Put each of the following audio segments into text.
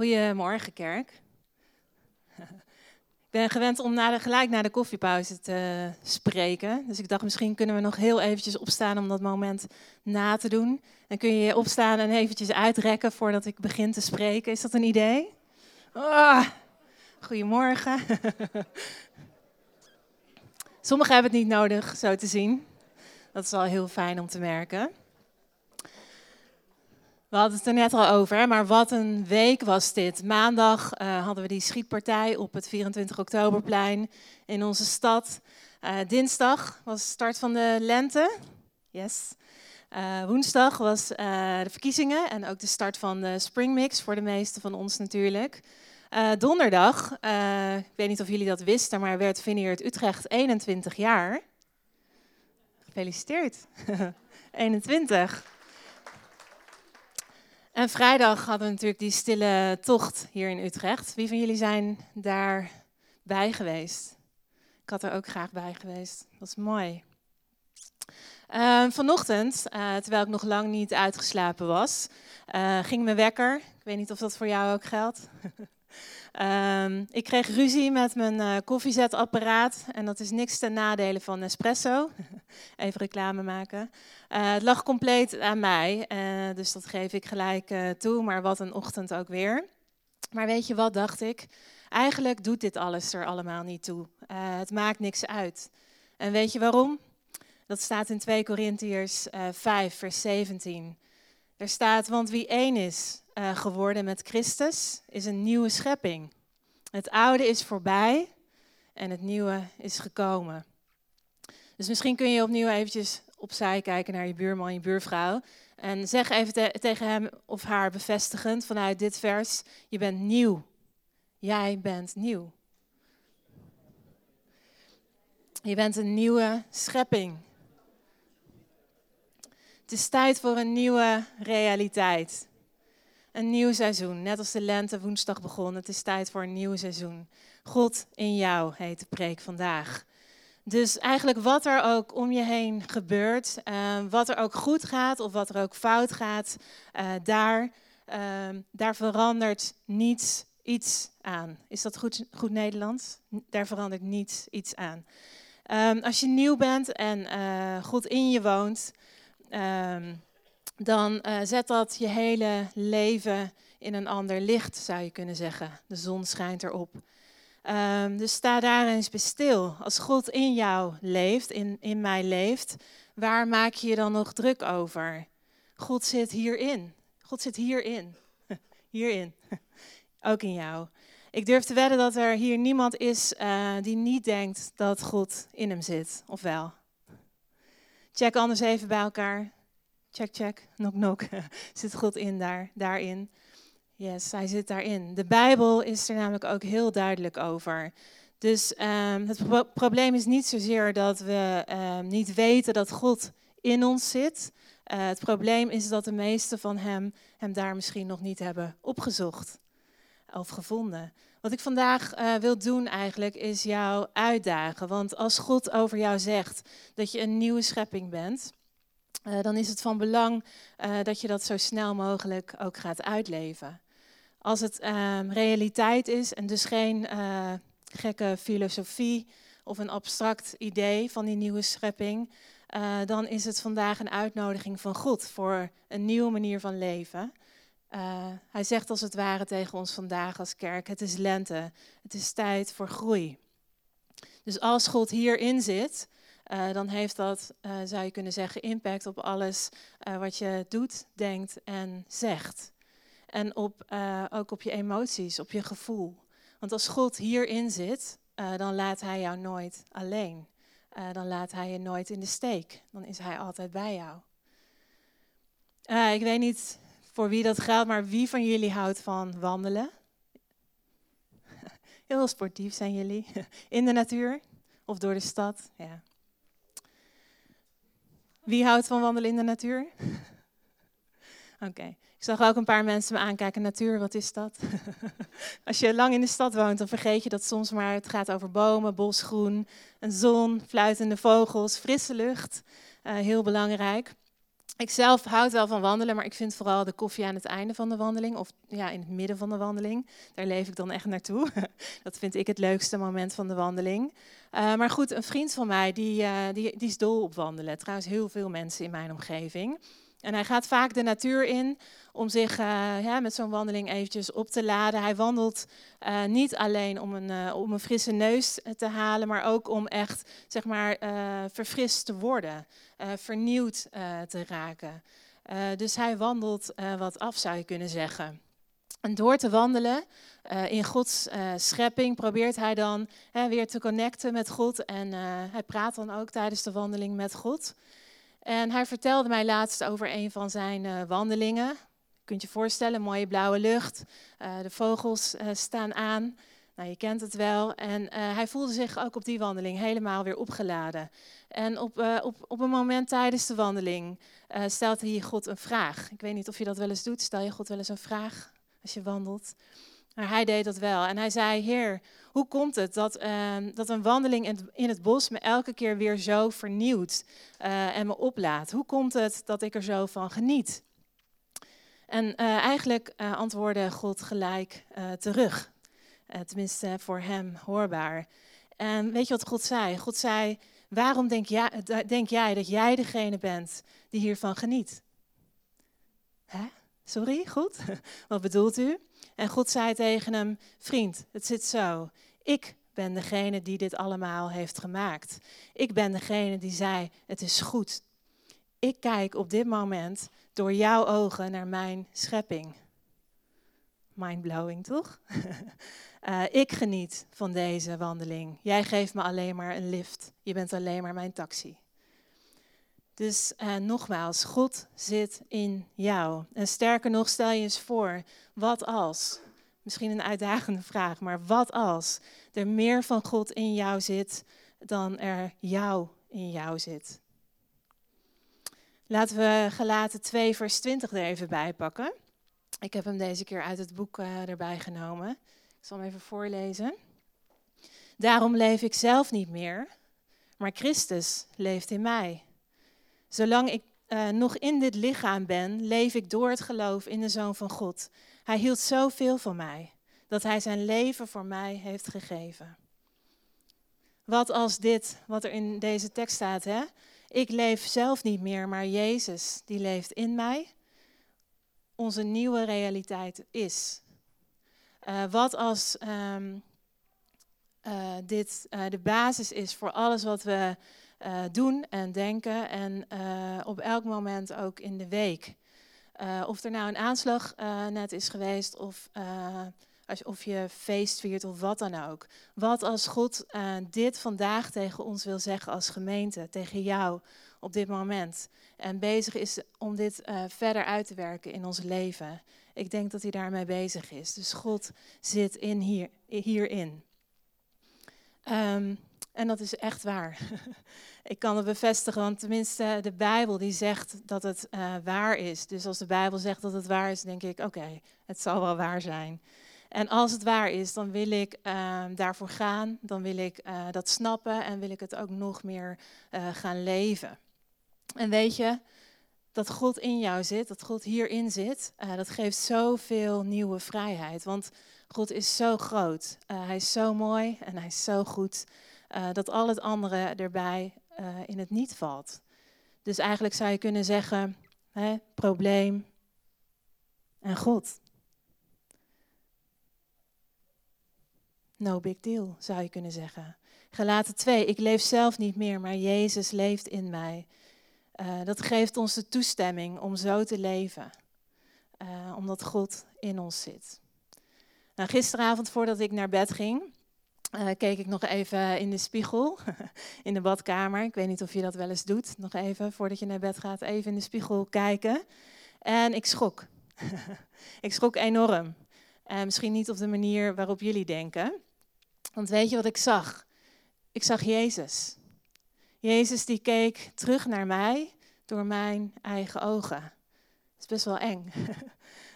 Goedemorgen, kerk. Ik ben gewend om na gelijk na de koffiepauze te spreken. Dus ik dacht, misschien kunnen we nog heel eventjes opstaan om dat moment na te doen. Dan kun je opstaan en eventjes uitrekken voordat ik begin te spreken. Is dat een idee? Oh, goedemorgen. Sommigen hebben het niet nodig zo te zien. Dat is al heel fijn om te merken. We hadden het er net al over, maar wat een week was dit. Maandag uh, hadden we die schietpartij op het 24 oktoberplein in onze stad. Uh, dinsdag was de start van de lente. Yes. Uh, woensdag was de verkiezingen en ook de start van de Springmix voor de meesten van ons natuurlijk. donderdag, ik weet niet of jullie dat wisten, maar werd Vineyard Utrecht 21 jaar. Gefeliciteerd. 21. En vrijdag hadden we natuurlijk die stille tocht hier in Utrecht. Wie van jullie zijn daarbij geweest? Ik had er ook graag bij geweest. Dat is mooi. Uh, vanochtend, uh, terwijl ik nog lang niet uitgeslapen was, uh, ging mijn wekker. Ik weet niet of dat voor jou ook geldt. Um, ik kreeg ruzie met mijn uh, koffiezetapparaat en dat is niks ten nadele van Nespresso. Even reclame maken. Uh, het lag compleet aan mij, uh, dus dat geef ik gelijk toe, maar wat een ochtend ook weer. Maar weet je wat, dacht ik? Eigenlijk doet dit alles er allemaal niet toe. het maakt niks uit. En weet je waarom? Dat staat in 2 Korintiërs 5, vers 17. Er staat, want wie één is uh, geworden met Christus, is een nieuwe schepping. Het oude is voorbij en het nieuwe is gekomen. Dus misschien kun je opnieuw eventjes opzij kijken naar je buurman, je buurvrouw. En zeg even te tegen hem of haar bevestigend vanuit dit vers, je bent nieuw. Jij bent nieuw. Je bent een nieuwe schepping. Het is tijd voor een nieuwe realiteit. Een nieuw seizoen, net als de lente woensdag begon. Het is tijd voor een nieuw seizoen. God in jou heet de preek vandaag. Dus eigenlijk wat er ook om je heen gebeurt, uh, wat er ook goed gaat of wat er ook fout gaat, uh, daar, uh, daar verandert niets iets aan. Is dat goed, goed Nederlands? Daar verandert niets iets aan. Um, als je nieuw bent en eh, God in je woont, dan uh, zet dat je hele leven in een ander licht, zou je kunnen zeggen. De zon schijnt erop. Um, dus sta daar eens bij stil. Als God in jou leeft, in, in mij leeft, waar maak je je dan nog druk over? God zit hierin. God zit hierin. Hierin. Ook in jou. Ik durf te wedden dat er hier niemand is uh, die niet denkt dat God in hem zit. Of wel? Check anders even bij elkaar. Check, check. Nok, nok. zit God in daar, daarin? Yes, hij zit daarin. De Bijbel is er namelijk ook heel duidelijk over. Dus um, het pro probleem is niet zozeer dat we um, niet weten dat God in ons zit. Uh, het probleem is dat de meesten van hem hem daar misschien nog niet hebben opgezocht of gevonden. Wat ik vandaag uh, wil doen eigenlijk is jou uitdagen. Want als God over jou zegt dat je een nieuwe schepping bent, uh, dan is het van belang uh, dat je dat zo snel mogelijk ook gaat uitleven. Als het um, realiteit is en dus geen uh, gekke filosofie of een abstract idee van die nieuwe schepping, dan is het vandaag een uitnodiging van God voor een nieuwe manier van leven. hij zegt als het ware tegen ons vandaag als kerk: het is lente, het is tijd voor groei. Dus als God hierin zit, uh, dan heeft dat, uh, zou je kunnen zeggen, impact op alles uh, wat je doet, denkt en zegt. En op, ook op je emoties, op je gevoel. Want als God hierin zit, dan laat Hij jou nooit alleen. dan laat Hij je nooit in de steek. Dan is Hij altijd bij jou. ik weet niet voor wie dat geldt, maar wie van jullie houdt van wandelen? Heel sportief zijn jullie. In de natuur of door de stad? Ja. Wie houdt van wandelen in de natuur? Oké. Ik zag ook een paar mensen me aankijken. Natuur, wat is dat? Als je lang in de stad woont, dan vergeet je dat soms maar het gaat over bomen, bosgroen, een zon, fluitende vogels, frisse lucht. Uh, heel belangrijk. Ik zelf houd wel van wandelen, maar ik vind vooral de koffie aan het einde van de wandeling, of ja, in het midden van de wandeling. Daar leef ik dan echt naartoe. Dat vind ik het leukste moment van de wandeling. Uh, maar goed, een vriend van mij, die, uh, die, die is dol op wandelen. Trouwens, heel veel mensen in mijn omgeving. En hij gaat vaak de natuur in om zich ja, met zo'n wandeling eventjes op te laden. Hij wandelt uh, niet alleen om een, uh, om een frisse neus te halen, maar ook om echt zeg maar, verfrist te worden, vernieuwd te raken. dus hij wandelt wat af, zou je kunnen zeggen. En door te wandelen in Gods schepping probeert hij dan weer te connecten met God. En hij praat dan ook tijdens de wandeling met God. En hij vertelde mij laatst over een van zijn uh, wandelingen. Je kunt je voorstellen, mooie blauwe lucht. Uh, de vogels uh, staan aan. Nou, je kent het wel. En hij voelde zich ook op die wandeling helemaal weer opgeladen. En op, op, op een moment tijdens de wandeling stelt hij God een vraag. Ik weet niet of je dat wel eens doet. Stel je God wel eens een vraag als je wandelt. Maar hij deed dat wel. En hij zei: Heer, hoe komt het dat, uh, dat een wandeling in het, in het, bos me elke keer weer zo vernieuwt uh, en me oplaat? Hoe komt het dat ik er zo van geniet? En uh, eigenlijk uh, antwoordde God gelijk terug. tenminste, voor hem hoorbaar. En weet je wat God zei? God zei: Waarom denk jij, denk jij dat jij degene bent die hiervan geniet? Hè? Sorry, goed? Wat bedoelt u? En God zei tegen hem: Vriend, het zit zo. Ik ben degene die dit allemaal heeft gemaakt. Ik ben degene die zei: Het is goed. Ik kijk op dit moment door jouw ogen naar mijn schepping. Mindblowing, toch? uh, ik geniet van deze wandeling. Jij geeft me alleen maar een lift. Je bent alleen maar mijn taxi. Dus uh, nogmaals, God zit in jou. En sterker nog, stel je eens voor, wat als, misschien een uitdagende vraag, maar wat als er meer van God in jou zit dan er jou in jou zit? Laten we Gelaten 2, vers 20 er even bij pakken. Ik heb hem deze keer uit het boek uh, erbij genomen. Ik zal hem even voorlezen. Daarom leef ik zelf niet meer, maar Christus leeft in mij. Zolang ik uh, nog in dit lichaam ben, leef ik door het geloof in de Zoon van God. Hij hield zoveel van mij dat hij zijn leven voor mij heeft gegeven. Wat als dit, wat er in deze tekst staat, hè? Ik leef zelf niet meer, maar Jezus, die leeft in mij, onze nieuwe realiteit is. Uh, wat als um, uh, dit de basis is voor alles wat we uh, doen en denken en uh, op elk moment ook in de week. Uh, of er nou een aanslag net is geweest of, als, of je feest viert of wat dan ook. Wat als God dit vandaag tegen ons wil zeggen als gemeente, tegen jou op dit moment. En bezig is om dit verder uit te werken in ons leven. Ik denk dat hij daarmee bezig is. Dus God zit in hier, hierin. Um, en dat is echt waar. Ik kan het bevestigen, want tenminste de Bijbel die zegt dat het uh, waar is. Dus als de Bijbel zegt dat het waar is, denk ik, oké, het zal wel waar zijn. En als het waar is, dan wil ik uh, daarvoor gaan, dan wil ik uh, dat snappen en wil ik het ook nog meer uh, gaan leven. En weet je, dat God in jou zit, dat God hierin zit, dat geeft zoveel nieuwe vrijheid. Want God is zo groot, hij is zo mooi en hij is zo goed. Uh, dat al het andere erbij uh, in het niet valt. Dus eigenlijk zou je kunnen zeggen, hè, probleem en God. No big deal, zou je kunnen zeggen. Gelaten 2, ik leef zelf niet meer, maar Jezus leeft in mij. Uh, dat geeft ons de toestemming om zo te leven, omdat God in ons zit. Nou, gisteravond voordat ik naar bed ging, uh, keek ik nog even in de spiegel in de badkamer. Ik weet niet of je dat wel eens doet. Nog even voordat je naar bed gaat, even in de spiegel kijken. En ik schrok. ik schrok enorm. En misschien niet op de manier waarop jullie denken. Want weet je wat ik zag? Ik zag Jezus. Jezus die keek terug naar mij door mijn eigen ogen. Dat is best wel eng.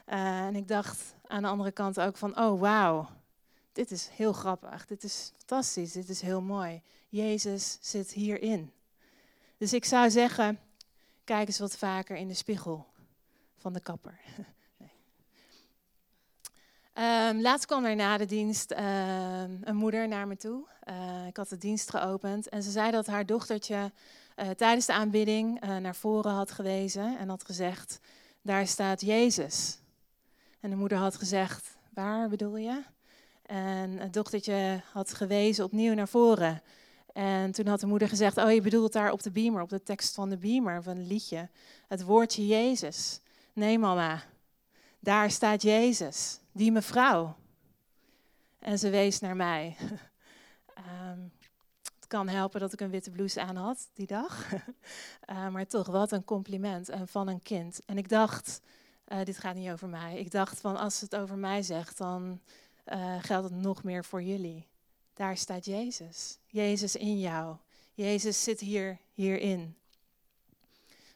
uh, en ik dacht aan de andere kant ook van, oh wauw dit is heel grappig, dit is fantastisch, dit is heel mooi. Jezus zit hierin. Dus ik zou zeggen, kijk eens wat vaker in de spiegel van de kapper. Um, laatst kwam er na de dienst ehm, een moeder naar me toe. Uh, ik had de dienst geopend en ze zei dat haar dochtertje uh, tijdens de aanbidding uh, naar voren had gewezen en had gezegd: Daar staat Jezus. En de moeder had gezegd: Waar bedoel je? En het dochtertje had gewezen opnieuw naar voren. En toen had de moeder gezegd: Oh, je bedoelt daar op de beamer, op de tekst van de beamer, van het liedje. Het woordje Jezus. Nee, mama. Daar staat Jezus, die mevrouw. En ze wees naar mij. um, het kan helpen dat ik een witte blouse aan had die dag. uh, maar toch, wat een compliment en van een kind. En ik dacht, uh, dit gaat niet over mij. Ik dacht van als het over mij zegt, dan uh, geldt het nog meer voor jullie. Daar staat Jezus. Jezus in jou. Jezus zit hier, hierin.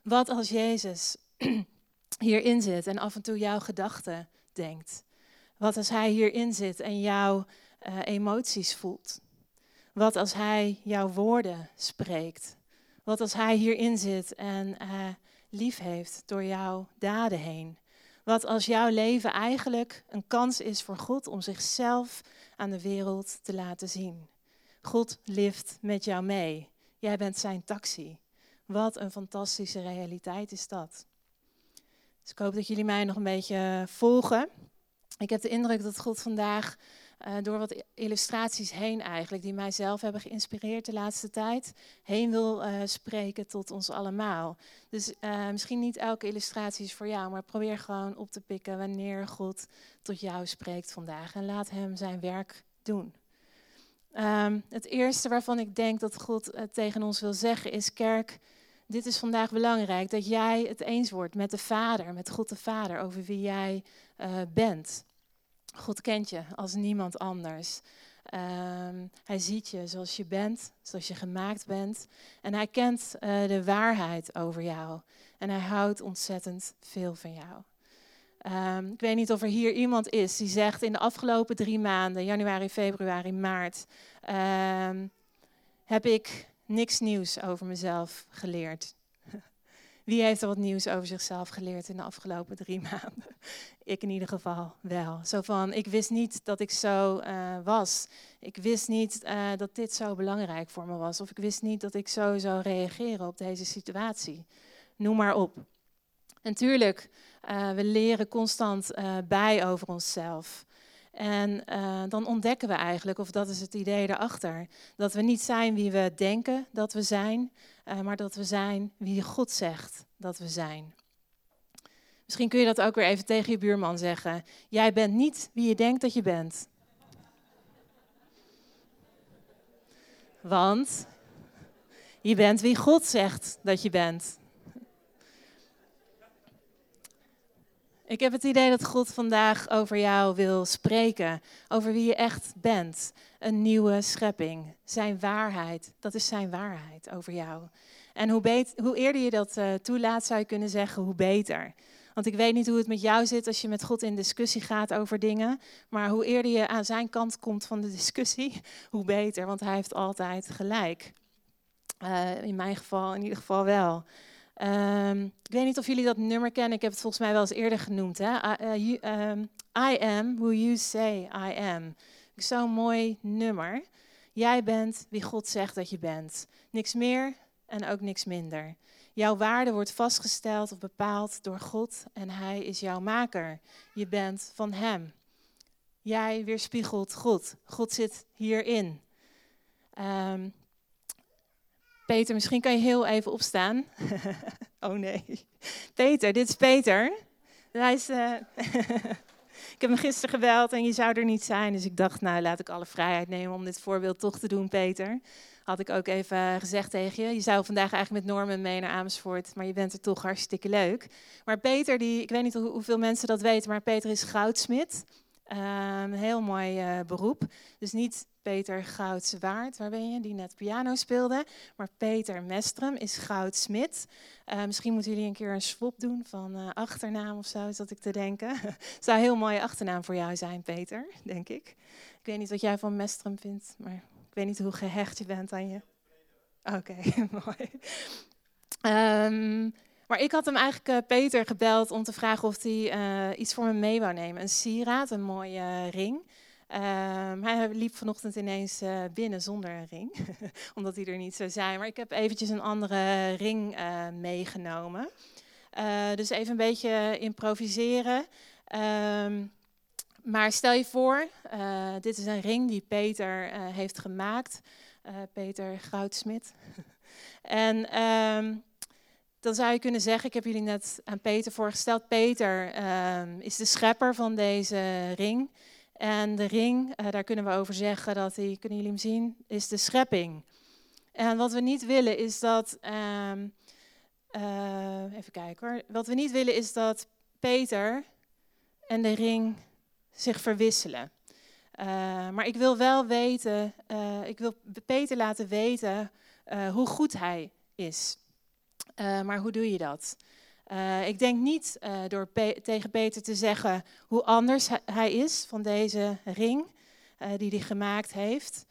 Wat als Jezus hierin zit en af en toe jouw gedachten denkt? Wat als Hij hierin zit en jouw uh, emoties voelt? Wat als Hij jouw woorden spreekt? Wat als Hij hierin zit en uh, lief heeft door jouw daden heen? Wat als jouw leven eigenlijk een kans is voor God om zichzelf aan de wereld te laten zien? God lift met jou mee. Jij bent zijn taxi. Wat een fantastische realiteit is dat. Dus ik hoop dat jullie mij nog een beetje volgen. Ik heb de indruk dat God vandaag uh, door wat illustraties heen eigenlijk, die mij zelf hebben geïnspireerd de laatste tijd, heen wil uh, spreken tot ons allemaal. Dus uh, misschien niet elke illustratie is voor jou, maar probeer gewoon op te pikken wanneer God tot jou spreekt vandaag en laat hem zijn werk doen. Um, het eerste waarvan ik denk dat God tegen ons wil zeggen is, kerk, dit is vandaag belangrijk, dat jij het eens wordt met de Vader, met God de Vader, over wie jij bent. God kent je als niemand anders. Um, hij ziet je zoals je bent, zoals je gemaakt bent. En hij kent uh, de waarheid over jou. En hij houdt ontzettend veel van jou. Um, ik weet niet of er hier iemand is die zegt in de afgelopen drie maanden, januari, februari, maart, um, heb ik niks nieuws over mezelf geleerd. Wie heeft er wat nieuws over zichzelf geleerd in de afgelopen drie maanden? Ik in ieder geval wel. Zo van, ik wist niet dat ik zo uh, was. Ik wist niet uh, dat dit zo belangrijk voor me was. Of ik wist niet dat ik zo zou reageren op deze situatie. Noem maar op. En uh, we leren constant bij over onszelf. En uh, dan ontdekken we eigenlijk, of dat is het idee daarachter, dat we niet zijn wie we denken dat we zijn, uh, maar dat we zijn wie God zegt dat we zijn. Misschien kun je dat ook weer even tegen je buurman zeggen. Jij bent niet wie je denkt dat je bent. Want je bent wie God zegt dat je bent. Ik heb het idee dat God vandaag over jou wil spreken, over wie je echt bent. Een nieuwe schepping, zijn waarheid, dat is zijn waarheid over jou. En hoe, hoe eerder je dat uh, toelaat, zou je kunnen zeggen, hoe beter. Want ik weet niet hoe het met jou zit als je met God in discussie gaat over dingen. Maar hoe eerder je aan zijn kant komt van de discussie, hoe beter. Want hij heeft altijd gelijk. Uh, in mijn geval in ieder geval wel. Um, ik weet niet of jullie dat nummer kennen. Ik heb het volgens mij wel eens eerder genoemd. Hè? I, you, um, I am who you say I am. Zo'n mooi nummer. Jij bent wie God zegt dat je bent. Niks meer en ook niks minder. Jouw waarde wordt vastgesteld of bepaald door God en Hij is jouw maker. Je bent van Hem. Jij weerspiegelt God. God zit hierin. Um, Peter, misschien kan je heel even opstaan. oh nee. Peter, dit is Peter. Hij is, uh... ik heb hem gisteren gebeld en je zou er niet zijn. Dus ik dacht, nou laat ik alle vrijheid nemen om dit voorbeeld toch te doen, Peter. Had ik ook even gezegd tegen je. Je zou vandaag eigenlijk met Norman mee naar Amersfoort, maar je bent er toch hartstikke leuk. Maar Peter, die, ik weet niet hoeveel mensen dat weten, maar Peter is goudsmid. Een heel mooi uh, beroep. Dus niet Peter Goudswaard, waar ben je, die net piano speelde. Maar Peter Mestrum is goudsmid. Uh, misschien moeten jullie een keer een swap doen van uh, achternaam of zo, zat ik te denken. Zou een heel mooie achternaam voor jou zijn, Peter, denk ik. Ik weet niet wat jij van Mestrum vindt, maar ik weet niet hoe gehecht je bent aan je. Oké, mooi. Um, Maar ik had hem eigenlijk Peter gebeld om te vragen of hij iets voor me mee wou nemen. Een sieraad, een mooie ring. Um, hij liep vanochtend ineens uh, binnen zonder een ring, omdat hij er niet zou zijn. Maar ik heb eventjes een andere ring uh, meegenomen. Uh, dus even een beetje improviseren. Um, maar stel je voor, dit is een ring die Peter heeft gemaakt. Peter Goudsmit. en um, dan zou je kunnen zeggen, ik heb jullie net aan Peter voorgesteld. Peter is de schepper van deze ring. En de ring, uh, daar kunnen we over zeggen dat die, kunnen jullie hem zien, is de schepping. En wat we niet willen is dat, um, uh, even kijken hoor, wat we niet willen is dat Peter en de ring zich verwisselen. Uh, maar ik wil wel weten, ik wil Peter laten weten hoe goed hij is. maar hoe doe je dat? Uh, ik denk niet uh, door tegen Peter te zeggen hoe anders hij is van deze ring uh, die hij gemaakt heeft.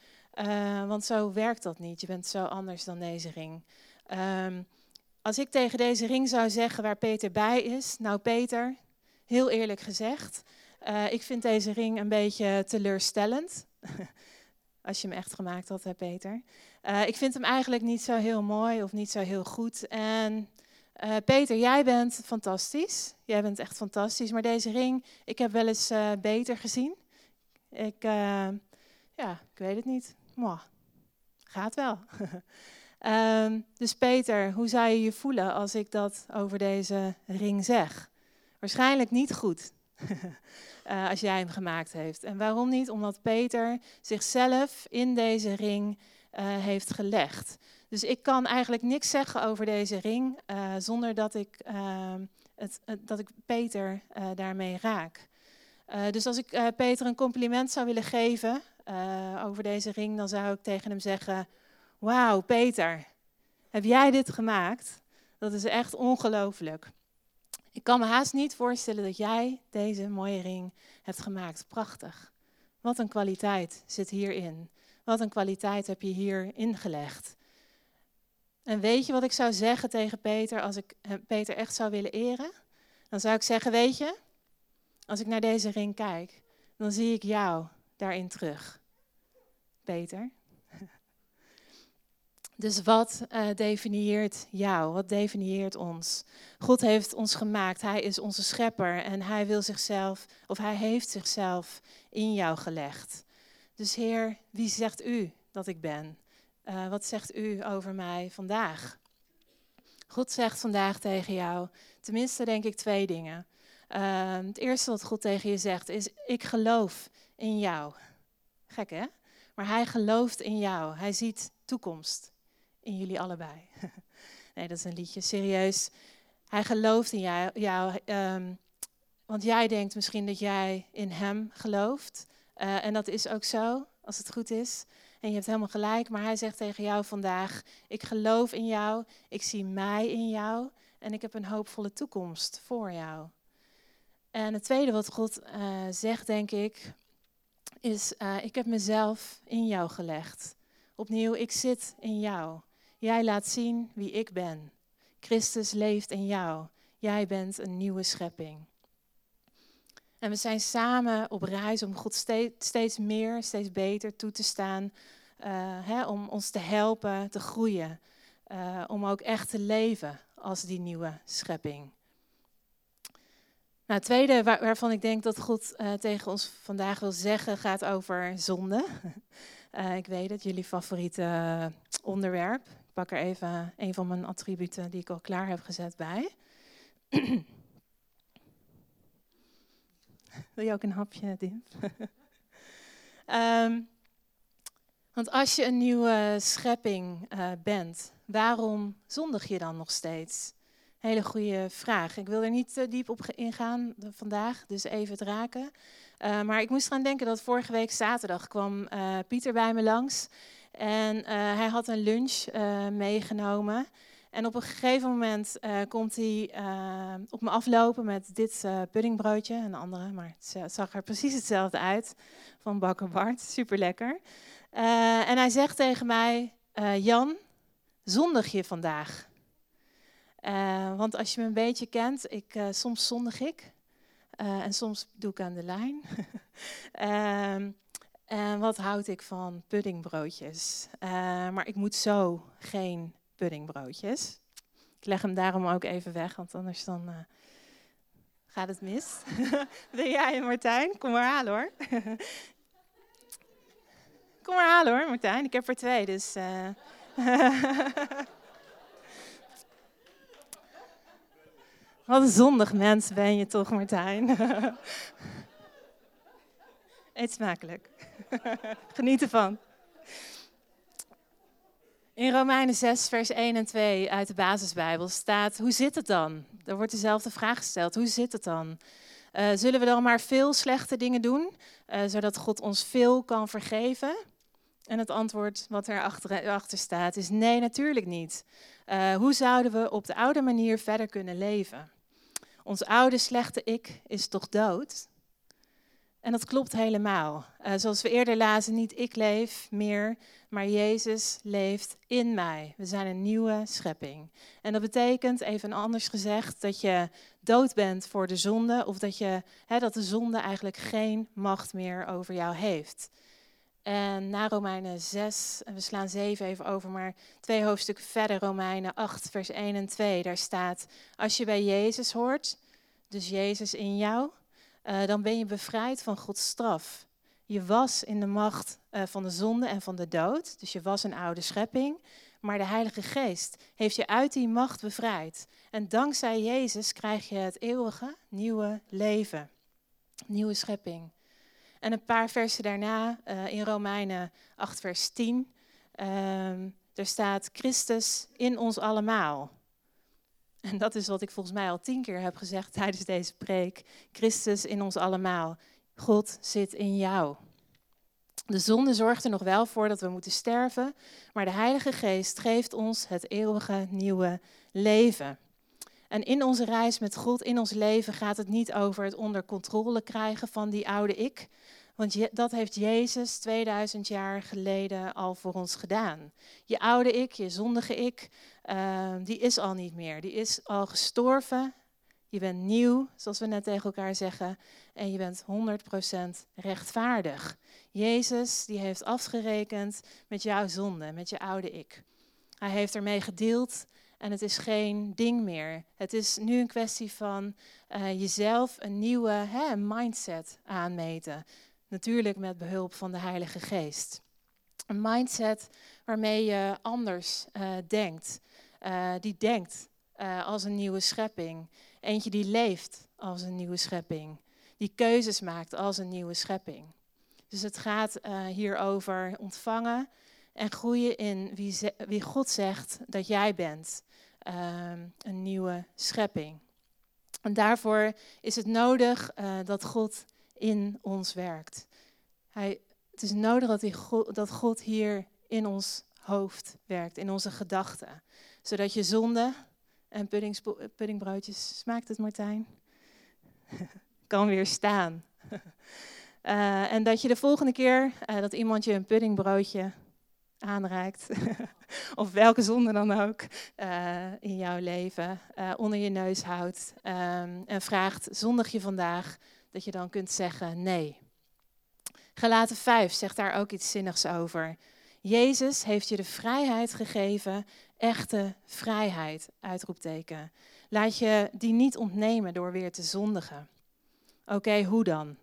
want zo werkt dat niet. Je bent zo anders dan deze ring. Um, als ik tegen deze ring zou zeggen waar Peter bij is, nou Peter, heel eerlijk gezegd, ik vind deze ring een beetje teleurstellend. Als je hem echt gemaakt had, hè Peter. ik vind hem eigenlijk niet zo heel mooi of niet zo heel goed. En uh, Peter, jij bent fantastisch. Jij bent echt fantastisch. Maar deze ring, ik heb wel eens uh, beter gezien. Ik, uh, ja, ik weet het niet. Mwah. Gaat wel. um, dus Peter, hoe zou je je voelen als ik dat over deze ring zeg? Waarschijnlijk niet goed. als jij hem gemaakt heeft. En waarom niet? Omdat Peter zichzelf in deze ring heeft gelegd. Dus ik kan eigenlijk niks zeggen over deze ring uh, zonder dat ik, uh, het, dat ik Peter uh, daarmee raak. dus als ik Peter een compliment zou willen geven over deze ring, dan zou ik tegen hem zeggen: Wauw, Peter, heb jij dit gemaakt? Dat is echt ongelooflijk. Ik kan me haast niet voorstellen dat jij deze mooie ring hebt gemaakt. Prachtig. Wat een kwaliteit zit hierin. Wat een kwaliteit heb je hier ingelegd. En weet je wat ik zou zeggen tegen Peter als ik Peter echt zou willen eren? Dan zou ik zeggen, weet je, als ik naar deze ring kijk, dan zie ik jou daarin terug. Peter. Dus wat uh, definieert jou? Wat definieert ons? God heeft ons gemaakt. Hij is onze schepper en hij wil zichzelf, of hij heeft zichzelf in jou gelegd. Dus Heer, wie zegt u dat ik ben? Uh, wat zegt u over mij vandaag? God zegt vandaag tegen jou, tenminste denk ik twee dingen. Uh, het eerste wat God tegen je zegt is, ik geloof in jou. Gek hè? Maar hij gelooft in jou. Hij ziet toekomst in jullie allebei. nee, dat is een liedje, serieus. Hij gelooft in jou, jou um, want jij denkt misschien dat jij in hem gelooft. Uh, en dat is ook zo, als het goed is. En je hebt helemaal gelijk, maar hij zegt tegen jou vandaag: Ik geloof in jou, ik zie mij in jou en ik heb een hoopvolle toekomst voor jou. En het tweede wat God uh, zegt, denk ik, is: uh, Ik heb mezelf in jou gelegd. Opnieuw, ik zit in jou. Jij laat zien wie ik ben. Christus leeft in jou. Jij bent een nieuwe schepping. En we zijn samen op reis om God steeds, meer, steeds beter toe te staan. Uh, hè, om ons te helpen te groeien. Uh, om ook echt te leven als die nieuwe schepping. Nou, het tweede waar, waarvan ik denk dat God uh, tegen ons vandaag wil zeggen gaat over zonde. ik weet het, jullie favoriete onderwerp. Ik pak er even een van mijn attributen die ik al klaar heb gezet bij. Wil je ook een hapje, Dim? um, want als je een nieuwe schepping uh, bent, waarom zondig je dan nog steeds? Hele goede vraag. Ik wil er niet uh, diep op ingaan vandaag, dus even het raken. Maar ik moest eraan denken dat vorige week zaterdag kwam Pieter bij me langs. En hij had een lunch meegenomen. En op een gegeven moment uh, komt hij uh, op me aflopen met dit uh, puddingbroodje. Een andere, maar het zag er precies hetzelfde uit van Bakker Bart. Super lekker. en hij zegt tegen mij: Jan, zondig je vandaag? Want als je me een beetje kent, ik, soms zondig ik. En soms doe ik aan de lijn. Ehm, en wat houd ik van puddingbroodjes? maar ik moet zo geen puddingbroodjes. Ik leg hem daarom ook even weg, want anders dan gaat het mis. Wil jij en Martijn? Kom maar halen hoor. Kom maar halen hoor, Martijn. Ik heb er twee, dus... Wat een zondig mens ben je toch, Martijn. Eet smakelijk. Geniet ervan. In Romeinen 6, vers 1 en 2 uit de basisbijbel staat, hoe zit het dan? Er wordt dezelfde vraag gesteld, hoe zit het dan? Uh, zullen we dan maar veel slechte dingen doen, uh, zodat God ons veel kan vergeven? En het antwoord wat er achter, achter staat is nee, natuurlijk niet. Uh, hoe zouden we op de oude manier verder kunnen leven? Ons oude slechte ik is toch dood? En dat klopt helemaal. Uh, zoals we eerder lazen, niet ik leef meer, maar Jezus leeft in mij. We zijn een nieuwe schepping. En dat betekent, even anders gezegd, dat je dood bent voor de zonde, of dat, je, dat de zonde eigenlijk geen macht meer over jou heeft. En na Romeinen 6, en we slaan 7 even over, maar twee hoofdstukken verder, Romeinen 8, vers 1 en 2, daar staat, als je bij Jezus hoort, dus Jezus in jou, uh, dan ben je bevrijd van Gods straf. Je was in de macht uh, van de zonde en van de dood, dus je was een oude schepping, maar de Heilige Geest heeft je uit die macht bevrijd. En dankzij Jezus krijg je het eeuwige nieuwe leven, nieuwe schepping. En een paar versen daarna, uh, in Romeinen 8, vers 10, uh, er staat Christus in ons allemaal. En dat is wat ik volgens mij al tien keer heb gezegd tijdens deze preek. Christus in ons allemaal. God zit in jou. De zonde zorgt er nog wel voor dat we moeten sterven, maar de Heilige Geest geeft ons het eeuwige nieuwe leven. En in onze reis met God, in ons leven, gaat het niet over het onder controle krijgen van die oude ik, want dat heeft Jezus 2000 jaar geleden al voor ons gedaan. Je oude ik, je zondige ik, uh, die is al niet meer. Die is al gestorven. Je bent nieuw, zoals we net tegen elkaar zeggen. En je bent 100% rechtvaardig. Jezus die heeft afgerekend met jouw zonde, met je oude ik. Hij heeft ermee gedeeld en het is geen ding meer. Het is nu een kwestie van uh, jezelf een nieuwe hè, mindset aanmeten. Natuurlijk met behulp van de Heilige Geest. Een mindset waarmee je anders uh, denkt. Uh, die denkt uh, als een nieuwe schepping. Eentje die leeft als een nieuwe schepping. Die keuzes maakt als een nieuwe schepping. Dus het gaat hier over ontvangen en groeien in wie, wie God zegt dat jij bent. Ehm, een nieuwe schepping. En daarvoor is het nodig dat God in ons werkt. Hij, het is nodig dat, God, dat God hier in ons hoofd werkt, in onze gedachten. Zodat je zonde en puddingbroodjes, smaakt het Martijn? kan weer staan. Uh, en dat je de volgende keer uh, dat iemand je een puddingbroodje aanreikt, of welke zonde dan ook uh, in jouw leven, onder je neus houdt um, en vraagt, zondig je vandaag? dat je dan kunt zeggen nee. Gelaten 5 zegt daar ook iets zinnigs over. Jezus heeft je de vrijheid gegeven, echte vrijheid, uitroepteken. Laat je die niet ontnemen door weer te zondigen. Oké, hoe dan?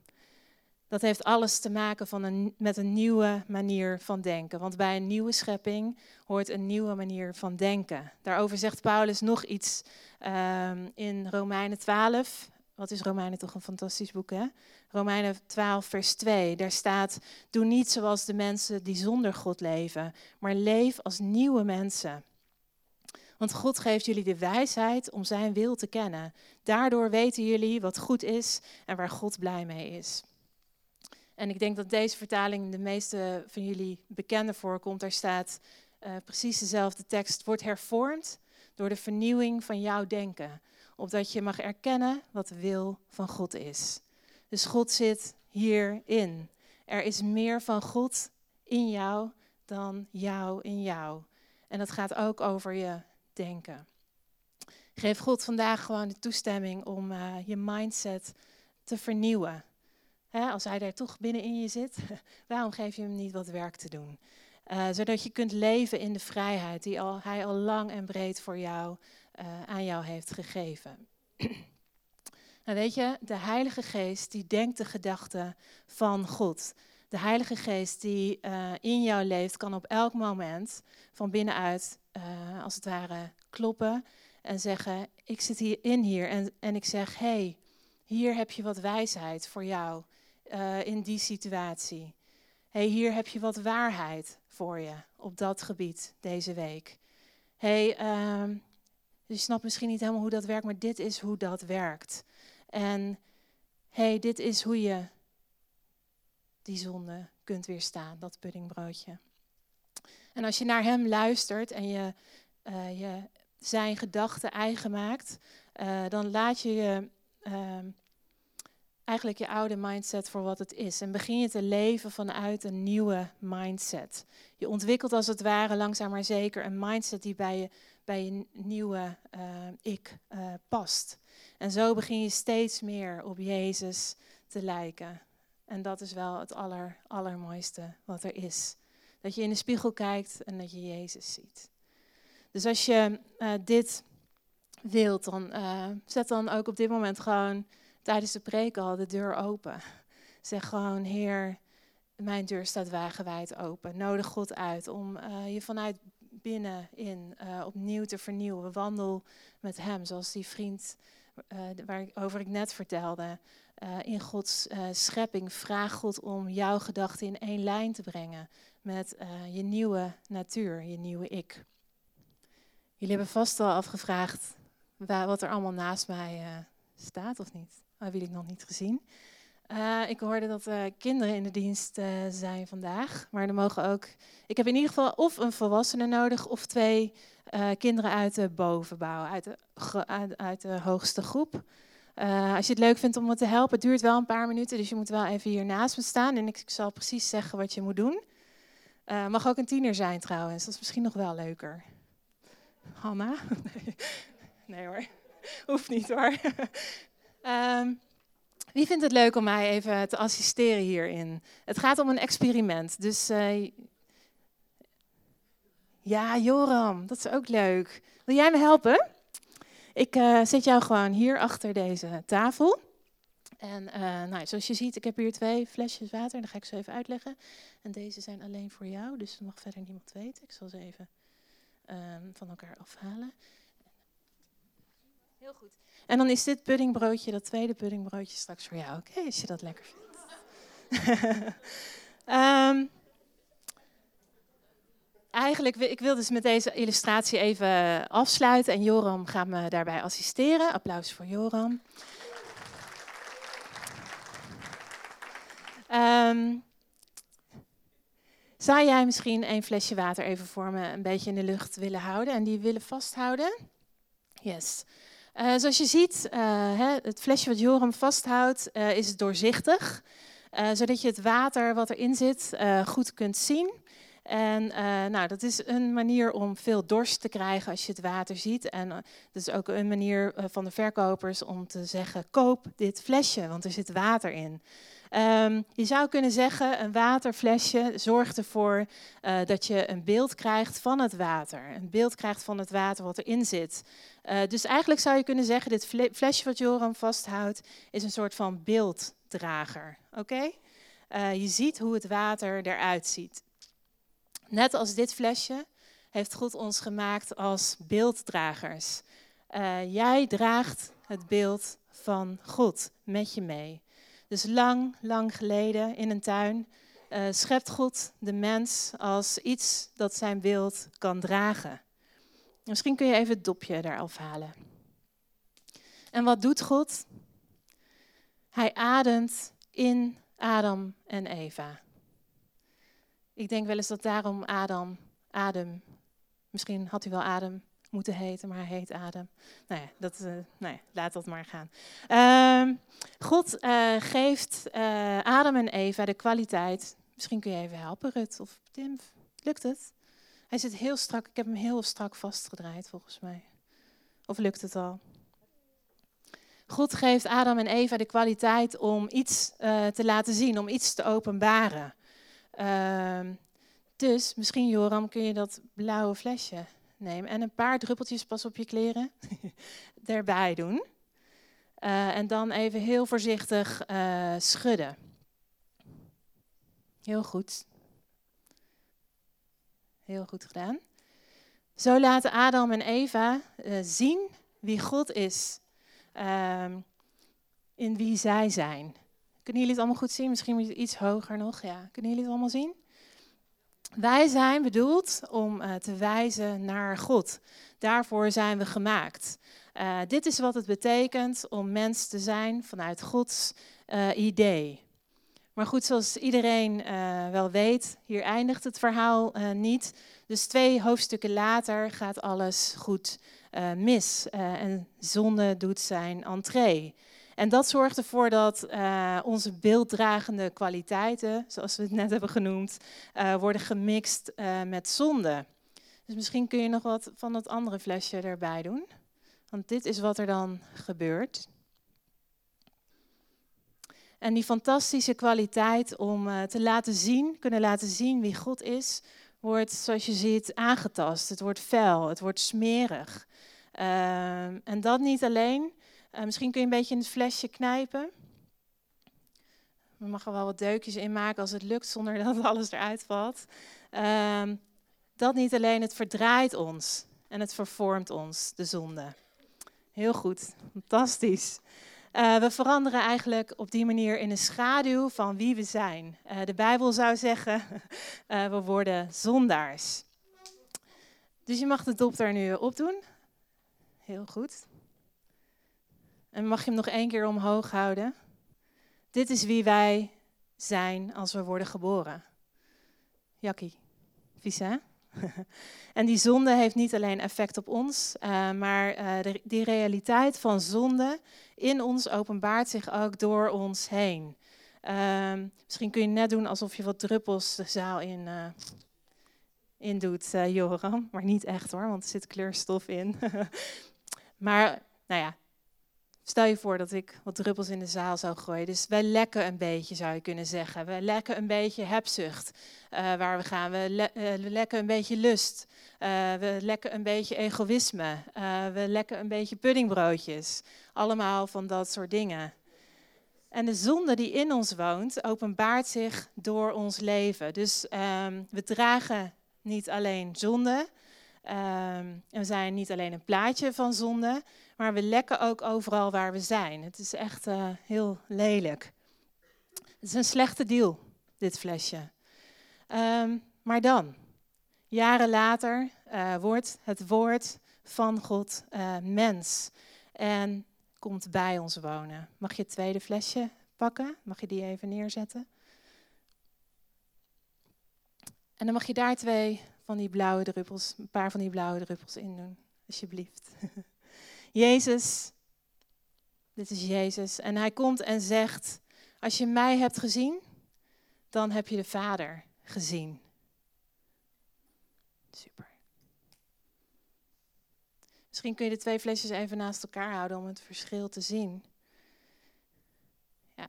Dat heeft alles te maken van een, met een nieuwe manier van denken. Want bij een nieuwe schepping hoort een nieuwe manier van denken. Daarover zegt Paulus nog iets um, in Romeinen 12, wat is Romeinen toch een fantastisch boek, hè? Romeinen 12, vers 2. Daar staat: Doe niet zoals de mensen die zonder God leven, maar leef als nieuwe mensen. Want God geeft jullie de wijsheid om zijn wil te kennen. Daardoor weten jullie wat goed is en waar God blij mee is. En ik denk dat deze vertaling de meeste van jullie bekender voorkomt. Daar staat uh, precies dezelfde tekst. Wordt hervormd door de vernieuwing van jouw denken opdat je mag erkennen wat de wil van God is. Dus God zit hierin. Er is meer van God in jou dan jou in jou. En dat gaat ook over je denken. Geef God vandaag gewoon de toestemming om uh, je mindset te vernieuwen. Hè, als hij daar toch binnenin je zit, waarom geef je hem niet wat werk te doen? Uh, zodat je kunt leven in de vrijheid die al, hij al lang en breed voor jou uh, aan jou heeft gegeven. nou weet je, de Heilige Geest die denkt de gedachten van God. De Heilige Geest die uh, in jou leeft, kan op elk moment van binnenuit, als het ware, kloppen en zeggen: Ik zit hier in hier en, en ik zeg: hey, hier heb je wat wijsheid voor jou in die situatie hey, hier heb je wat waarheid voor je op dat gebied deze week. hey, um, je snapt misschien niet helemaal hoe dat werkt, maar dit is hoe dat werkt. En hey, dit is hoe je die zonde kunt weerstaan, dat puddingbroodje. En als je naar hem luistert en je, uh, je zijn gedachten eigen maakt, uh, dan laat je je uh, eigenlijk je oude mindset voor wat het is. En begin je te leven vanuit een nieuwe mindset. Je ontwikkelt als het ware langzaam maar zeker een mindset die bij je, bij je nieuwe uh, ik uh, past. En zo begin je steeds meer op Jezus te lijken. En dat is wel het aller, allermooiste wat er is. Dat je in de spiegel kijkt en dat je Jezus ziet. Dus als je uh, dit wilt, dan zet dan ook op dit moment gewoon tijdens de preek al de deur open. Zeg gewoon, Heer, mijn deur staat wagenwijd open. Nodig God uit om uh, je vanuit binnenin uh, opnieuw te vernieuwen. Wandel met Hem, zoals die vriend uh, waarover ik net vertelde. in Gods schepping. Vraag God om jouw gedachten in één lijn te brengen met je nieuwe natuur, je nieuwe ik. Jullie hebben vast al afgevraagd wat er allemaal naast mij staat, of niet? Dat heb ik nog niet gezien. Uh, ik hoorde dat er kinderen in de dienst uh, zijn vandaag. Maar er mogen ook. Ik heb in ieder geval of een volwassene nodig of twee uh, kinderen uit de bovenbouw, uit de, uit, de hoogste groep. als je het leuk vindt om me te helpen, het duurt wel een paar minuten, dus je moet wel even hier naast me staan en ik, ik zal precies zeggen wat je moet doen. mag ook een tiener zijn trouwens, dat is misschien nog wel leuker. Hanna? Nee, nee hoor, hoeft niet hoor. Um, wie vindt het leuk om mij even te assisteren hierin? Het gaat om een experiment. Dus uh, ja, Joram, dat is ook leuk. Wil jij me helpen? Ik uh, zet jou gewoon hier achter deze tafel. En uh, nou, zoals je ziet, ik heb hier twee flesjes water. Dat ga ik zo even uitleggen. En deze zijn alleen voor jou, dus dat mag verder niemand weten. Ik zal ze even um, van elkaar afhalen. Heel goed. En dan is dit puddingbroodje, dat tweede puddingbroodje, straks voor jou. Oké, okay, als je dat lekker vindt. um, eigenlijk, ik wil dus met deze illustratie even afsluiten. En Joram gaat me daarbij assisteren. Applaus voor Joram. Um, zou jij misschien een flesje water even voor me een beetje in de lucht willen houden en die willen vasthouden? Yes. Uh, zoals je ziet, uh, hè, het flesje wat Joram vasthoudt uh, is doorzichtig, zodat je het water wat erin zit goed kunt zien. En nou, dat is een manier om veel dorst te krijgen als je het water ziet. En dat is ook een manier van de verkopers om te zeggen, koop dit flesje, want er zit water in. Um, je zou kunnen zeggen, een waterflesje zorgt ervoor uh, dat je een beeld krijgt van het water. Een beeld krijgt van het water wat erin zit. Uh, dus eigenlijk zou je kunnen zeggen, dit flesje wat Joram vasthoudt, is een soort van beelddrager. Oké? Uh, je ziet hoe het water eruit ziet. Net als dit flesje heeft God ons gemaakt als beelddragers. jij draagt het beeld van God met je mee. Dus lang, lang geleden in een tuin uh, schept God de mens als iets dat zijn beeld kan dragen. Misschien kun je even het dopje daar afhalen. En wat doet God? Hij ademt in Adam en Eva. Ik denk wel eens dat daarom Adam, Adem, misschien had hij wel Adem moeten heten, maar hij heet Adam. Nou ja, dat, uh, nou ja, laat dat maar gaan. Uh, God uh, geeft uh, Adam en Eva de kwaliteit. Misschien kun je even helpen, Rut of Tim. Lukt het? Hij zit heel strak. Ik heb hem heel strak vastgedraaid, volgens mij. Of lukt het al? God geeft Adam en Eva de kwaliteit om iets te laten zien, om iets te openbaren. Uh, dus misschien, Joram, kun je dat blauwe flesje nemen en een paar druppeltjes pas op je kleren erbij doen. Uh, en dan even heel voorzichtig uh, schudden. Heel goed. Heel goed gedaan. Zo laten Adam en Eva uh, zien wie God is. Ehm, in wie zij zijn. Kunnen jullie het allemaal goed zien? Misschien iets hoger nog. Ja, kunnen jullie het allemaal zien? Wij zijn bedoeld om uh, te wijzen naar God. Daarvoor zijn we gemaakt. Uh, dit is wat het betekent om mens te zijn vanuit Gods uh, idee. Maar goed, zoals iedereen wel weet, hier eindigt het verhaal niet. Dus twee hoofdstukken later gaat alles goed mis. en zonde doet zijn entree. En dat zorgt ervoor dat uh, onze beelddragende kwaliteiten, zoals we het net hebben genoemd, uh, worden gemixt uh, met zonde. Dus misschien kun je nog wat van dat andere flesje erbij doen. Want dit is wat er dan gebeurt. En die fantastische kwaliteit om te laten zien, kunnen laten zien wie God is, wordt, zoals je ziet, aangetast. Het wordt fel, het wordt smerig. Ehm, en dat niet alleen, uh, misschien kun je een beetje in het flesje knijpen. We mag er wel wat deukjes in maken als het lukt zonder dat alles eruit valt. Uh, dat niet alleen, het verdraait ons en het vervormt ons, de zonde. Heel goed, fantastisch. Uh, we veranderen eigenlijk op die manier in een schaduw van wie we zijn. Uh, de Bijbel zou zeggen, we worden zondaars. Dus je mag de dop daar nu opdoen. Heel goed. En mag je hem nog één keer omhoog houden? Dit is wie wij zijn als we worden geboren. Jakkie, vies hè? en die zonde heeft niet alleen effect op ons, uh, maar uh, de, die realiteit van zonde in ons openbaart zich ook door ons heen. Uh, misschien kun je net doen alsof je wat druppels de zaal in, uh, in doet, Joram. Maar niet echt hoor, want er zit kleurstof in. maar nou ja, Stel je voor dat ik wat druppels in de zaal zou gooien. Dus wij lekken een beetje, zou je kunnen zeggen. We lekken een beetje hebzucht uh, waar we gaan. We, le we, lekken een beetje lust. Uh, we lekken een beetje egoïsme. we lekken een beetje puddingbroodjes. Allemaal van dat soort dingen. En de zonde die in ons woont, openbaart zich door ons leven. Dus um, we dragen niet alleen zonde. Um, we zijn niet alleen een plaatje van zonde, maar we lekken ook overal waar we zijn. Het is echt uh, heel lelijk. Het is een slechte deal, dit flesje. Um, maar dan, jaren later, uh, wordt het woord van God uh, mens en komt bij ons wonen. Mag je het tweede flesje pakken? Mag je die even neerzetten? En dan mag je daar twee van die blauwe druppels, een paar van die blauwe druppels in doen, alsjeblieft. Jezus, dit is Jezus. En hij komt en zegt, als je mij hebt gezien, dan heb je de Vader gezien. Super. Misschien kun je de twee flesjes even naast elkaar houden om het verschil te zien. Ja.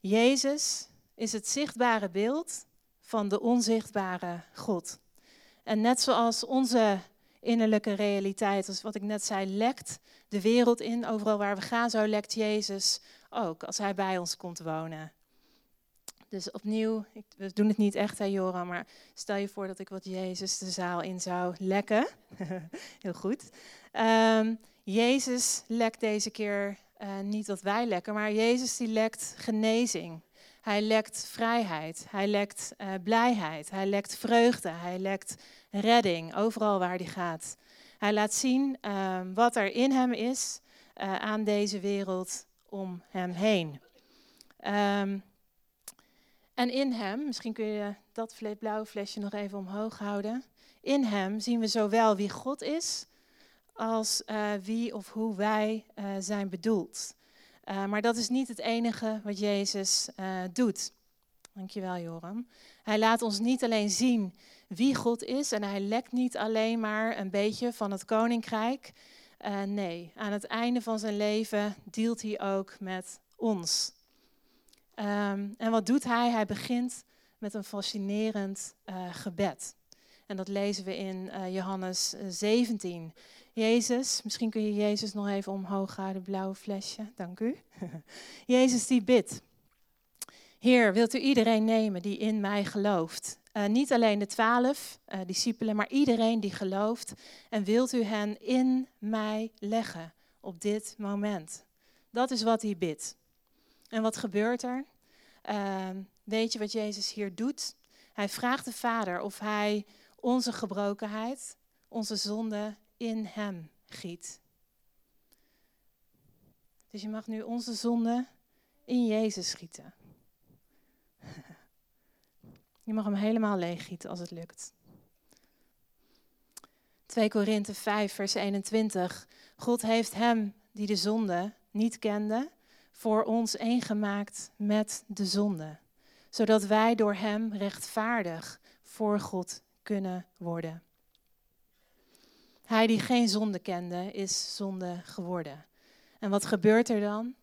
Jezus is het zichtbare beeld van de onzichtbare God. En net zoals onze innerlijke realiteit, als wat ik net zei, lekt de wereld in. Overal waar we gaan, zo lekt Jezus ook, als hij bij ons komt wonen. Dus opnieuw, ik, we doen het niet echt, hè Joram, maar stel je voor dat ik wat Jezus de zaal in zou lekken. Heel goed. Um, Jezus lekt deze keer uh, niet wat wij lekken, maar Jezus die lekt genezing. Hij lekt vrijheid, hij lekt uh, blijheid, hij lekt vreugde, hij lekt redding, overal waar hij gaat. Hij laat zien uh, wat er in hem is uh, aan deze wereld om hem heen. Um, en in hem, misschien kun je dat blauwe flesje nog even omhoog houden. In hem zien we zowel wie God is als uh, wie of hoe wij zijn bedoeld. Maar dat is niet het enige wat Jezus doet. Dankjewel, Joram. Hij laat ons niet alleen zien wie God is en hij lekt niet alleen maar een beetje van het koninkrijk, Uh, nee, aan het einde van zijn leven deelt hij ook met ons. Um, en wat doet hij? Hij begint met een fascinerend uh, gebed. En dat lezen we in uh, Johannes 17. Jezus, misschien kun je Jezus nog even omhoog houden, blauwe flesje, dank u. Jezus die bidt. Heer, wilt u iedereen nemen die in mij gelooft? Uh, niet alleen de twaalf discipelen, maar iedereen die gelooft. En wilt u hen in mij leggen op dit moment? Dat is wat hij bidt. En wat gebeurt er? Uh, weet je wat Jezus hier doet? Hij vraagt de Vader of hij onze gebrokenheid, onze zonde in hem giet. Dus je mag nu onze zonde in Jezus schieten. Je mag hem helemaal leeggieten als het lukt. 2 Korinthe 5, vers 21. God heeft hem die de zonde niet kende, voor ons eengemaakt met de zonde, zodat wij door hem rechtvaardig voor God kunnen worden. Hij die geen zonde kende, is zonde geworden. En wat gebeurt er dan?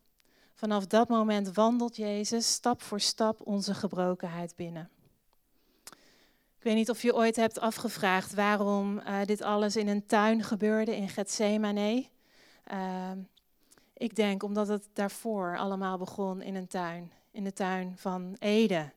Vanaf dat moment wandelt Jezus stap voor stap onze gebrokenheid binnen. Ik weet niet of je ooit hebt afgevraagd waarom uh, dit alles in een tuin gebeurde in Gethsemane. Uh, ik denk omdat het daarvoor allemaal begon in een tuin, in de tuin van Eden.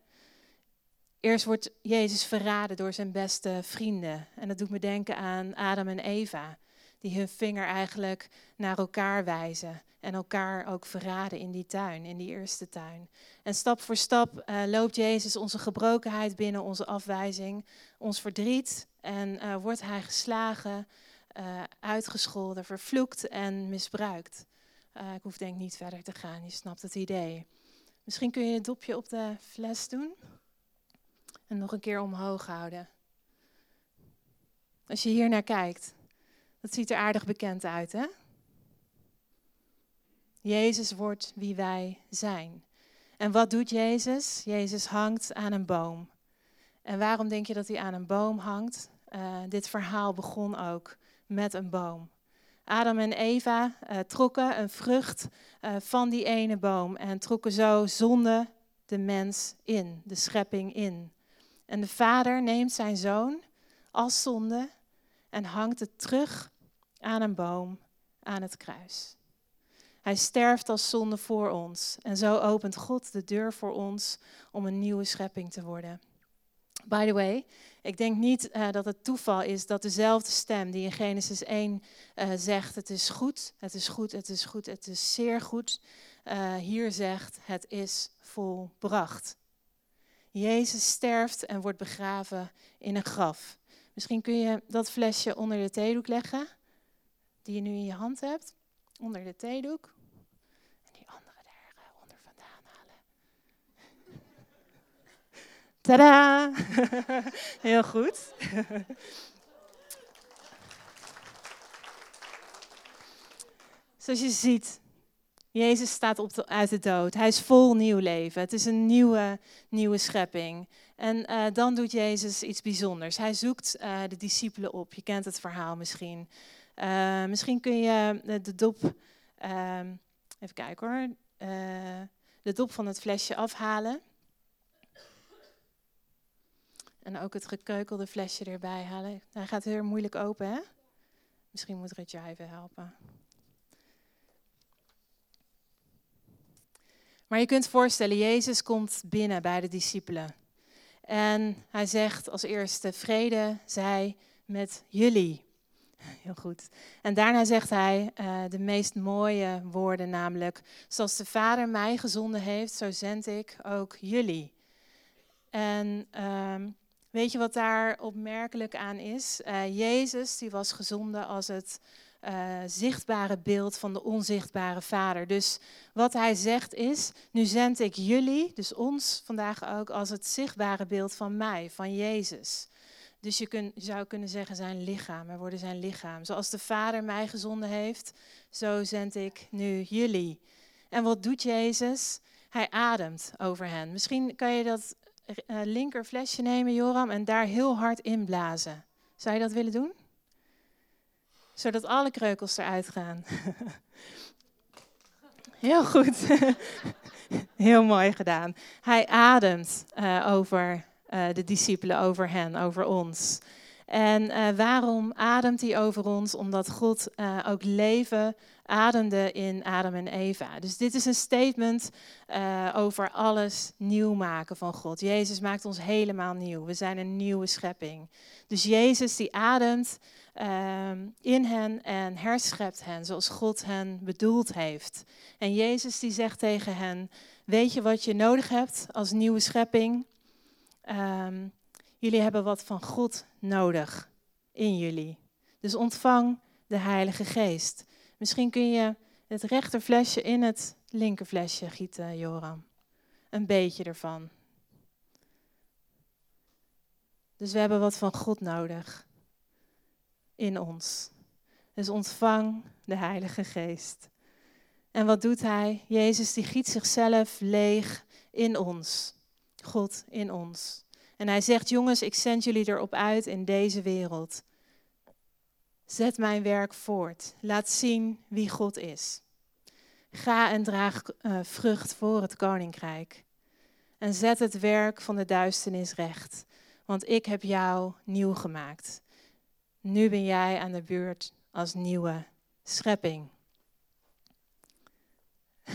Eerst wordt Jezus verraden door zijn beste vrienden. En dat doet me denken aan Adam en Eva, die hun vinger eigenlijk naar elkaar wijzen en elkaar ook verraden in die tuin, in die eerste tuin. En stap voor stap uh, loopt Jezus onze gebrokenheid binnen, onze afwijzing, ons verdriet en uh, wordt hij geslagen, uh, uitgescholden, vervloekt en misbruikt. ik hoef denk niet verder te gaan, je snapt het idee. Misschien kun je het dopje op de fles doen en nog een keer omhoog houden. Als je hier naar kijkt, dat ziet er aardig bekend uit, hè? Jezus wordt wie wij zijn. En wat doet Jezus? Jezus hangt aan een boom. En waarom denk je dat hij aan een boom hangt? Uh, dit verhaal begon ook met een boom. Adam en Eva uh, trokken een vrucht uh, van die ene boom en trokken zo zonde de mens in, de schepping in. En de vader neemt zijn zoon als zonde en hangt het terug aan een boom aan het kruis. Hij sterft als zonde voor ons. En zo opent God de deur voor ons om een nieuwe schepping te worden. By the way, ik denk niet uh, dat het toeval is dat dezelfde stem die in Genesis 1 uh, eh, zegt: Het is goed, het is goed, het is goed, het is zeer goed. Uh, hier zegt: Het is volbracht. Jezus sterft en wordt begraven in een graf. Misschien kun je dat flesje onder de theedoek leggen, die je nu in je hand hebt, onder de theedoek. En die andere daar uh, onder vandaan halen. Tada! Heel goed. Zoals je ziet, Jezus staat op uit de dood. Hij is vol nieuw leven. Het is een nieuwe, nieuwe schepping. En uh, dan doet Jezus iets bijzonders. Hij zoekt uh, de discipelen op. Je kent het verhaal misschien. Uh, misschien kun je de dop, ehm, even kijken hoor, de dop van het flesje afhalen. En ook het gekeukelde flesje erbij halen. Hij gaat heel moeilijk open, hè? Misschien moet Ritja even helpen. Maar je kunt voorstellen, Jezus komt binnen bij de discipelen. En hij zegt als eerste, vrede zij met jullie. Heel goed. En daarna zegt hij uh, de meest mooie woorden, namelijk, zoals de Vader mij gezonden heeft, zo zend ik ook jullie. En uh, weet je wat daar opmerkelijk aan is? Uh, Jezus die was gezonden als het uh, zichtbare beeld van de onzichtbare Vader. Dus wat hij zegt is, nu zend ik jullie, dus ons vandaag ook, als het zichtbare beeld van mij, van Jezus. Dus je, kun, zou kunnen zeggen zijn lichaam, we worden zijn lichaam. Zoals de Vader mij gezonden heeft, zo zend ik nu jullie. En wat doet Jezus? Hij ademt over hen. Misschien kan je dat uh, linker flesje nemen, Joram, en daar heel hard inblazen. Zou je dat willen doen? Zodat alle kreukels eruit gaan. Heel goed. Heel mooi gedaan. Hij ademt uh, over uh, de discipelen, over hen, over ons. En uh, waarom ademt hij over ons? Omdat God ook leven ademde in Adam en Eva. Dus dit is een statement over alles nieuw maken van God. Jezus maakt ons helemaal nieuw. We zijn een nieuwe schepping. Dus Jezus die ademt uh, in hen en herschept hen zoals God hen bedoeld heeft. En Jezus die zegt tegen hen, weet je wat je nodig hebt als nieuwe schepping? Um, jullie hebben wat van God nodig in jullie. Dus ontvang de Heilige Geest. Misschien kun je het rechterflesje in het linkerflesje gieten, Joram. Een beetje ervan. Dus we hebben wat van God nodig in ons. Dus ontvang de Heilige Geest. En wat doet Hij? Jezus die giet zichzelf leeg in ons. God in ons. En Hij zegt, jongens, ik zend jullie erop uit in deze wereld. Zet mijn werk voort. Laat zien wie God is. Ga en draag uh, vrucht voor het koninkrijk. En zet het werk van de duisternis recht. Want ik heb jou nieuw gemaakt. Nu ben jij aan de beurt als nieuwe schepping.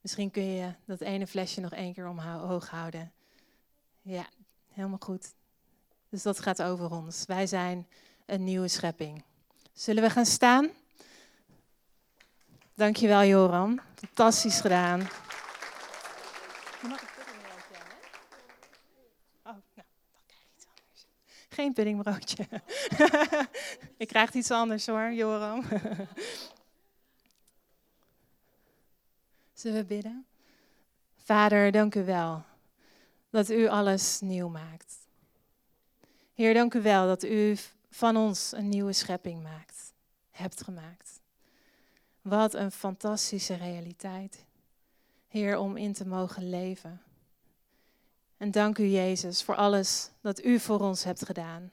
Misschien kun je dat ene flesje nog één keer omhoog houden. Ja, helemaal goed. Dus dat gaat over ons. Wij zijn een nieuwe schepping. Zullen we gaan staan? Dankjewel Joram. Fantastisch gedaan. Oh, nou, dan krijg ik iets anders. Geen puddingbroodje. je krijgt iets anders hoor, Joram. Zullen we bidden? Vader, dank u wel dat u alles nieuw maakt. Heer, dank u wel dat u van ons een nieuwe schepping maakt, hebt gemaakt. Wat een fantastische realiteit. Heer, om in te mogen leven. En dank u, Jezus, voor alles dat u voor ons hebt gedaan.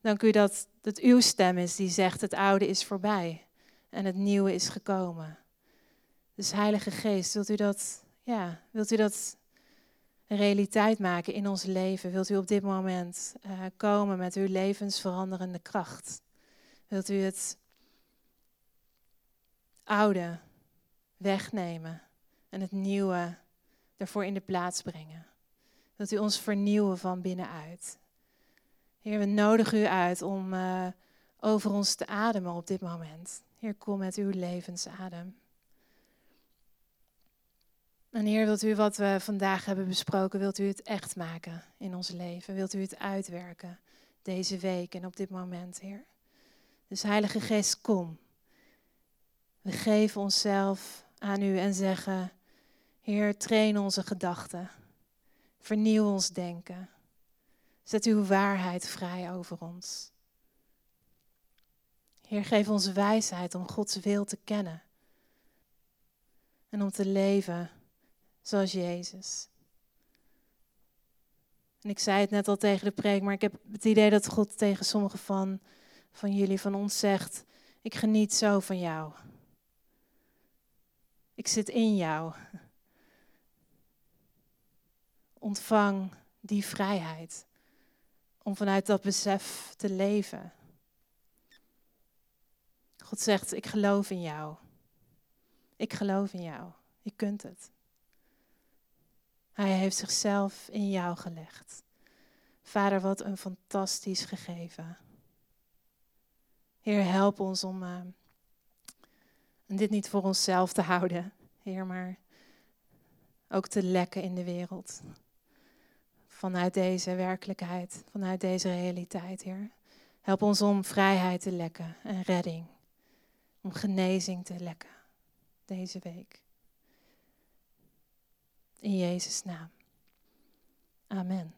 Dank u dat het uw stem is die zegt: het oude is voorbij en het nieuwe is gekomen. Dus Heilige Geest, wilt u dat, ja, wilt u dat realiteit maken in ons leven? Wilt u op dit moment uh, komen met uw levensveranderende kracht? Wilt u het oude wegnemen en het nieuwe ervoor in de plaats brengen? Wilt u ons vernieuwen van binnenuit? Heer, we nodigen u uit om uh, over ons te ademen op dit moment. Heer, kom met uw levensadem. En Heer, wilt u wat we vandaag hebben besproken, wilt u het echt maken in ons leven? Wilt u het uitwerken deze week en op dit moment, Heer? Dus Heilige Geest, kom. We geven onszelf aan u en zeggen, Heer, train onze gedachten. Vernieuw ons denken. Zet uw waarheid vrij over ons. Heer, geef ons wijsheid om Gods wil te kennen. En om te leven zoals Jezus. En ik zei het net al tegen de preek, maar ik heb het idee dat God tegen sommigen van, van jullie, van ons zegt, ik geniet zo van jou. Ik zit in jou. Ontvang die vrijheid om vanuit dat besef te leven. God zegt, ik geloof in jou. Ik geloof in jou. Je kunt het. Hij heeft zichzelf in jou gelegd. Vader, wat een fantastisch gegeven. Heer, help ons om uh, dit niet voor onszelf te houden, Heer, maar ook te lekken in de wereld. Vanuit deze werkelijkheid, vanuit deze realiteit, Heer. Help ons om vrijheid te lekken en redding. Om genezing te lekken deze week. In Jezus' naam. Amen.